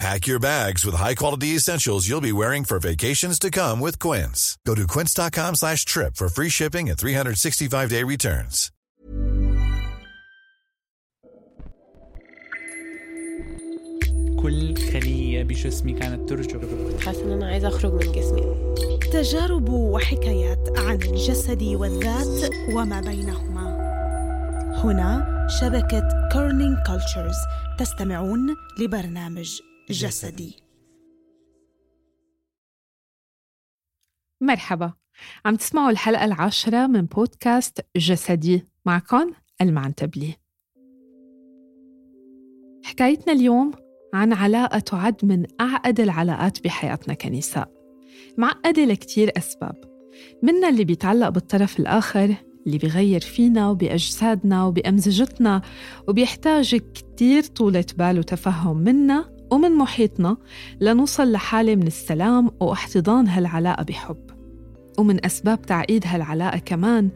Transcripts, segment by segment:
Pack your bags with high-quality essentials you'll be wearing for vacations to come with Quince. Go to quince.com slash trip for free shipping and 365-day returns. كل خلية بجسمي كانت ترجف حاسة إن أنا عايزة أخرج من جسمي تجارب وحكايات عن الجسد والذات وما بينهما هنا شبكة كورنينج كولتشرز تستمعون لبرنامج جسدي. مرحبا. عم تسمعوا الحلقة العاشرة من بودكاست جسدي معكم المعنتبلي حكايتنا اليوم عن علاقة تعد من أعقد العلاقات بحياتنا كنساء. معقدة لكتير أسباب. منا اللي بيتعلق بالطرف الآخر اللي بيغير فينا وبأجسادنا وبأمزجتنا وبيحتاج كتير طولة بال وتفهم منا ومن محيطنا لنوصل لحالة من السلام واحتضان هالعلاقة بحب. ومن أسباب تعقيد هالعلاقة كمان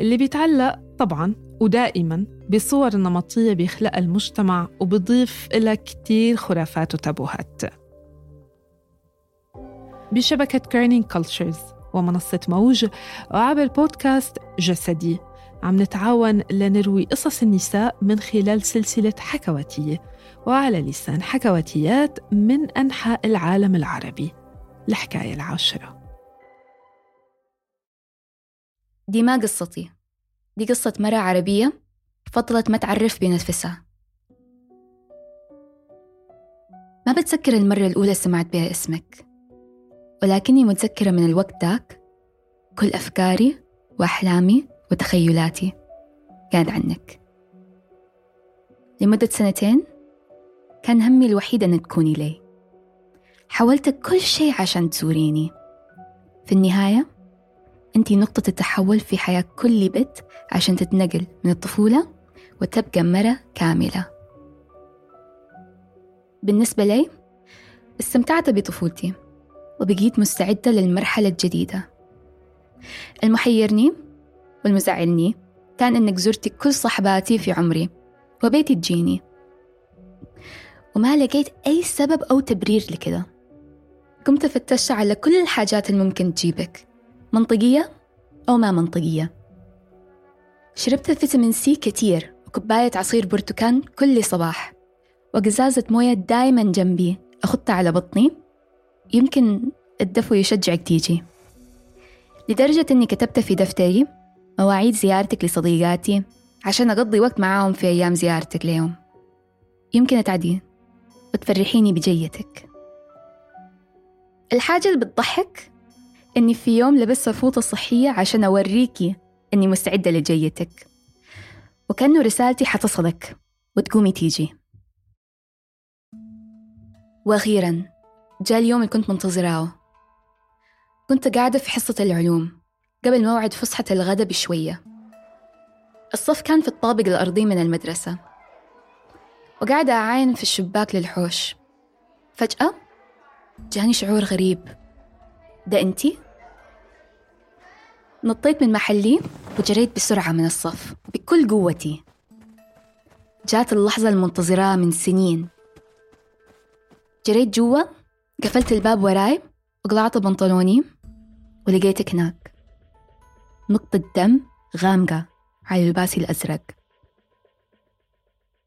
اللي بيتعلق طبعاً ودائماً بصور نمطية بيخلقها المجتمع وبضيف إلها كتير خرافات وتابوهات. بشبكة Kerning Cultures ومنصة موج وعبر بودكاست جسدي. عم نتعاون لنروي قصص النساء من خلال سلسلة حكواتية وعلى لسان حكواتيات من أنحاء العالم العربي. الحكاية العاشرة. دي ما قصتي. دي قصة مرة عربية فضلت ما تعرف بنفسها. ما بتذكر المرة الأولى سمعت بها اسمك. ولكني متذكرة من الوقت ذاك. كل أفكاري وأحلامي وتخيلاتي كانت عنك. لمدة سنتين كان همي الوحيد أن تكوني لي. حاولت كل شيء عشان تزوريني. في النهاية أنتي نقطة التحول في حياة كل بنت عشان تتنقل من الطفولة وتبقى مرة كاملة. بالنسبة لي استمتعت بطفولتي وبقيت مستعدة للمرحلة الجديدة. المحيرني والمزعلني كان إنك زرتي كل صحباتي في عمري وبيتي تجيني. وما لقيت أي سبب أو تبرير لكده قمت فتشت على كل الحاجات الممكن تجيبك منطقية أو ما منطقية. شربت فيتامين سي كتير وكوباية عصير برتقان كل صباح وقزازة موية دايما جنبي أخدها على بطني. يمكن الدفو يشجعك تيجي. لدرجة إني كتبت في دفتري مواعيد زيارتك لصديقاتي عشان أقضي وقت معاهم في أيام زيارتك ليهم يمكن أتعدي وتفرحيني بجيتك. الحاجة اللي بتضحك إني في يوم لبست فوطة صحية عشان أوريكي إني مستعدة لجيتك. وكأنه رسالتي حتصلك وتقومي تيجي. وأخيرا جاء اليوم اللي كنت منتظراه. كنت قاعدة في حصة العلوم. قبل موعد فسحة الغداء بشوية الصف كان في الطابق الأرضي من المدرسة. وقاعدة أعاين في الشباك للحوش. فجأة جاني شعور غريب. ده أنتي؟ نطيت من محلي وجريت بسرعة من الصف بكل قوتي. جات اللحظة المنتظرة من سنين. جريت جوا قفلت الباب وراي وقلعت بنطلوني ولقيتك هناك. نقطة دم غامقة على لباسي الأزرق.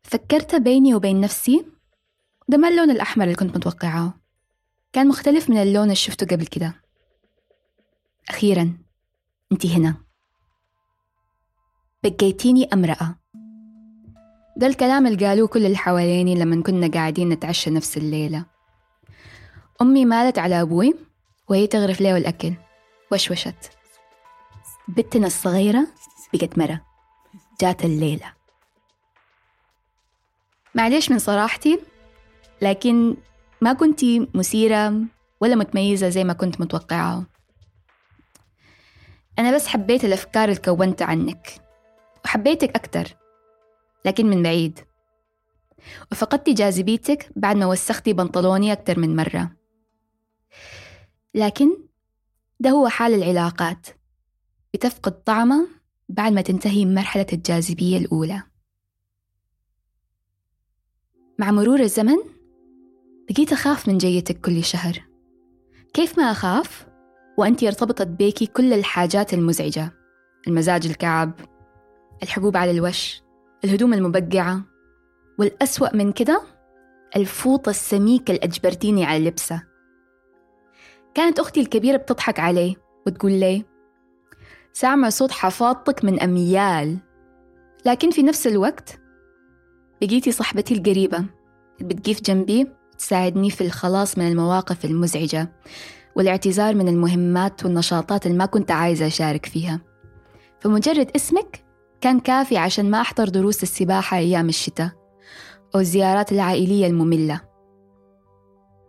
فكرت بيني وبين نفسي ده ما اللون الأحمر اللي كنت متوقعاه كان مختلف من اللون اللي شفته قبل كده. أخيرا أنتي هنا. بقيتيني أمرأة. ده الكلام اللي قالوه كل اللي حواليني لما كنا قاعدين نتعشى نفس الليلة. أمي مالت على أبوي وهي تغرف له الأكل. وشوشت. بنتنا الصغيرة بقت مرة جات الليلة. معليش من صراحتي لكن ما كنتي مثيرة ولا متميزة زي ما كنت متوقعة. أنا بس حبيت الأفكار اللي كونتها عنك وحبيتك أكتر لكن من بعيد. وفقدتي جاذبيتك بعد ما وسختي بنطلوني أكتر من مرة. لكن ده هو حال العلاقات. بتفقد طعمها بعد ما تنتهي مرحلة الجاذبية الأولى. مع مرور الزمن بقيت أخاف من جيتك كل شهر. كيف ما أخاف؟ وأنت ارتبطت بيكي كل الحاجات المزعجة. المزاج الكعب الحبوب على الوش الهدوم المبقعة والأسوأ من كده الفوطة السميكة اللي أجبرتيني على لبسها كانت أختي الكبيرة بتضحك علي وتقول لي سامع صوت حفاظتك من أميال. لكن في نفس الوقت بقيتي صاحبتي القريبة. بتقيف جنبي تساعدني في الخلاص من المواقف المزعجة والاعتذار من المهمات والنشاطات اللي ما كنت عايزة أشارك فيها. فمجرد اسمك كان كافي عشان ما أحضر دروس السباحة أيام الشتاء أو الزيارات العائلية المملة.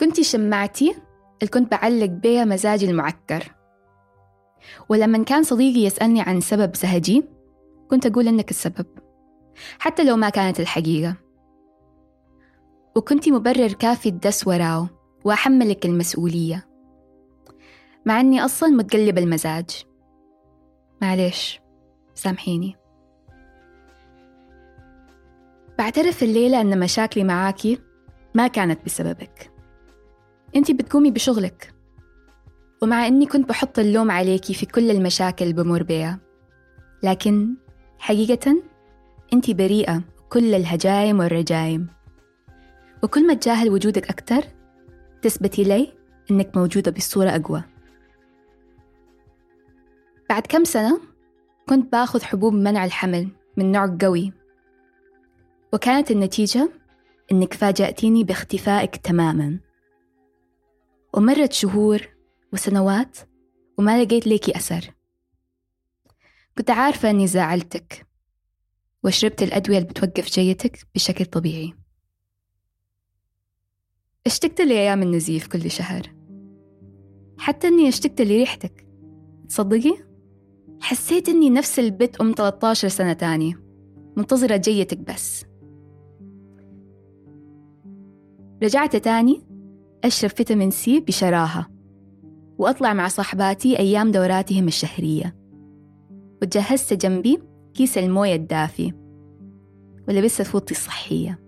كنتي شمعتي اللي كنت بعلق بيها مزاجي المعكر. ولما كان صديقي يسألني عن سبب سهجي كنت أقول إنك السبب حتى لو ما كانت الحقيقة. وكنتي مبرر كافي الدس وراه وأحملك المسؤولية مع أني أصلا متقلب المزاج. معلش سامحيني. بعترف الليلة أن مشاكلي معاكي ما كانت بسببك. أنتي بتقومي بشغلك. ومع أني كنت بحط اللوم عليكي في كل المشاكل بمر بيها. لكن حقيقة أنتي بريئة كل الهجايم والرجايم. وكل ما تجاهل وجودك أكتر تثبتي لي إنك موجودة بصورة أقوى. بعد كم سنة كنت باخذ حبوب منع الحمل من نوع قوي. وكانت النتيجة إنك فاجأتيني باختفائك تماما. ومرت شهور وسنوات وما لقيت ليكي أثر. كنت عارفة أني زعلتك وشربت الأدوية اللي بتوقف جيتك بشكل طبيعي. اشتقت لأيام النزيف كل شهر. حتى أني اشتقت لريحتك. تصدقي؟ حسيت أني نفس البت أم 13 سنة تاني منتظرة جيتك بس. رجعت تاني أشرب فيتامين سي بشراهة. وأطلع مع صاحباتي أيام دوراتهم الشهرية. وجهزت جنبي كيس الموية الدافي ولبست فوطي الصحية.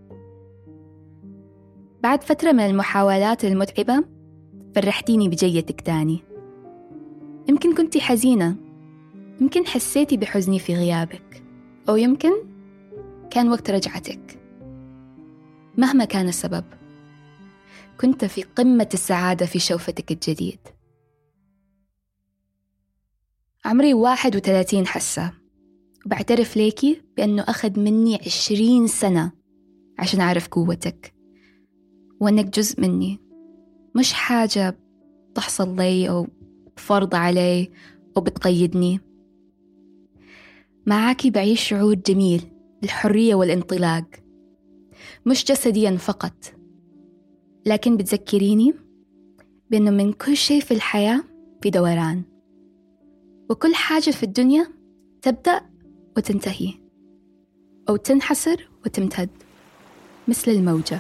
بعد فترة من المحاولات المتعبة فرحتيني بجيتك تاني. يمكن كنتي حزينة يمكن حسيتي بحزني في غيابك أو يمكن كان وقت رجعتك. مهما كان السبب كنت في قمة السعادة في شوفتك الجديد. عمري واحد وثلاثين حسة وبعترف ليكي بأنه أخذ مني عشرين سنة عشان أعرف قوتك. وأنك جزء مني. مش حاجة تحصل لي أو فرض علي أو بتقيدني. معاكي بعيش شعور جميل الحرية والانطلاق. مش جسديا فقط. لكن بتذكريني بأنه من كل شيء في الحياة في دوران. وكل حاجة في الدنيا تبدأ وتنتهي أو تنحسر وتمتد مثل الموجة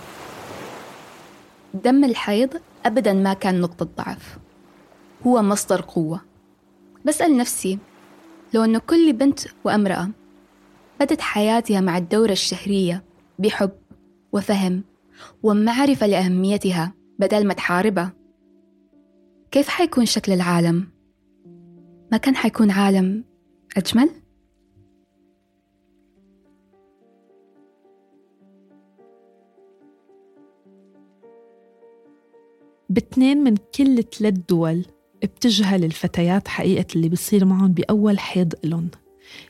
دم الحيض أبدا ما كان نقطة ضعف هو مصدر قوة بسأل نفسي لو أنه كل بنت وأمرأة بدت حياتها مع الدورة الشهرية بحب وفهم ومعرفة لأهميتها بدل ما تحاربها كيف حيكون شكل العالم؟ ما كان حيكون عالم أجمل؟ باثنين من كل ثلاث دول بتجهل الفتيات حقيقة اللي بيصير معهم بأول حيض إلهم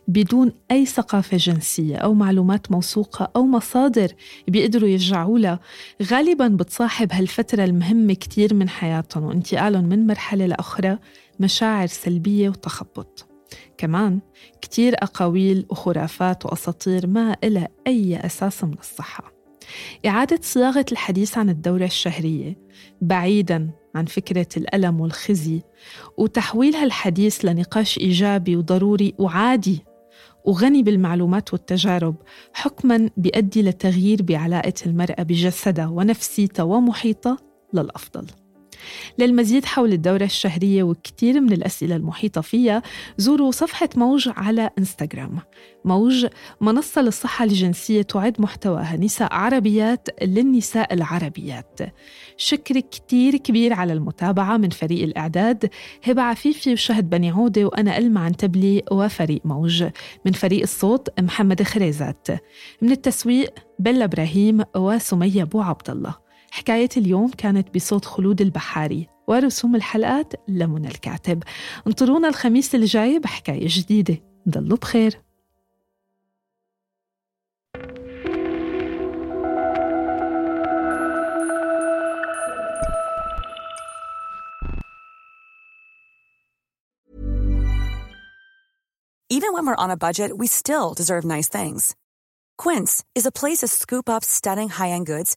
بدون أي ثقافة جنسية أو معلومات موثوقة أو مصادر بيقدروا يرجعوا لها غالبا بتصاحب هالفترة المهمة كتير من حياتهم وإنتقالهم من مرحلة لأخرى مشاعر سلبية وتخبط. كمان كتير أقاويل وخرافات وأساطير ما إلها أي أساس من الصحة. إعادة صياغة الحديث عن الدورة الشهرية بعيداً عن فكرة الألم والخزي وتحويل هالحديث لنقاش إيجابي وضروري وعادي وغني بالمعلومات والتجارب حكما بيؤدي لتغيير بعلاقة المرأة بجسدها ونفسيتها ومحيطها للأفضل. للمزيد حول الدورة الشهرية وكثير من الأسئلة المحيطة فيها زوروا صفحة موج على إنستغرام. موج منصة للصحة الجنسية تعد محتواها نساء عربيات للنساء العربيات. شكر كتير كبير على المتابعة من فريق الإعداد. هبة عفيفي وشهد بني عودة وأنا ألمع عنتبلي وفريق موج. من فريق الصوت محمد خريزات. من التسويق بلا إبراهيم وسمية أبو عبد الله. حكاية اليوم كانت بصوت خلود البحاري ورسوم الحلقات لمنى الكاتب. انطرونا الخميس الجاي بحكاية جديدة. ضلوا بخير. Even when we're on a budget, we still deserve nice things. Quince is a place to scoop up stunning high-end goods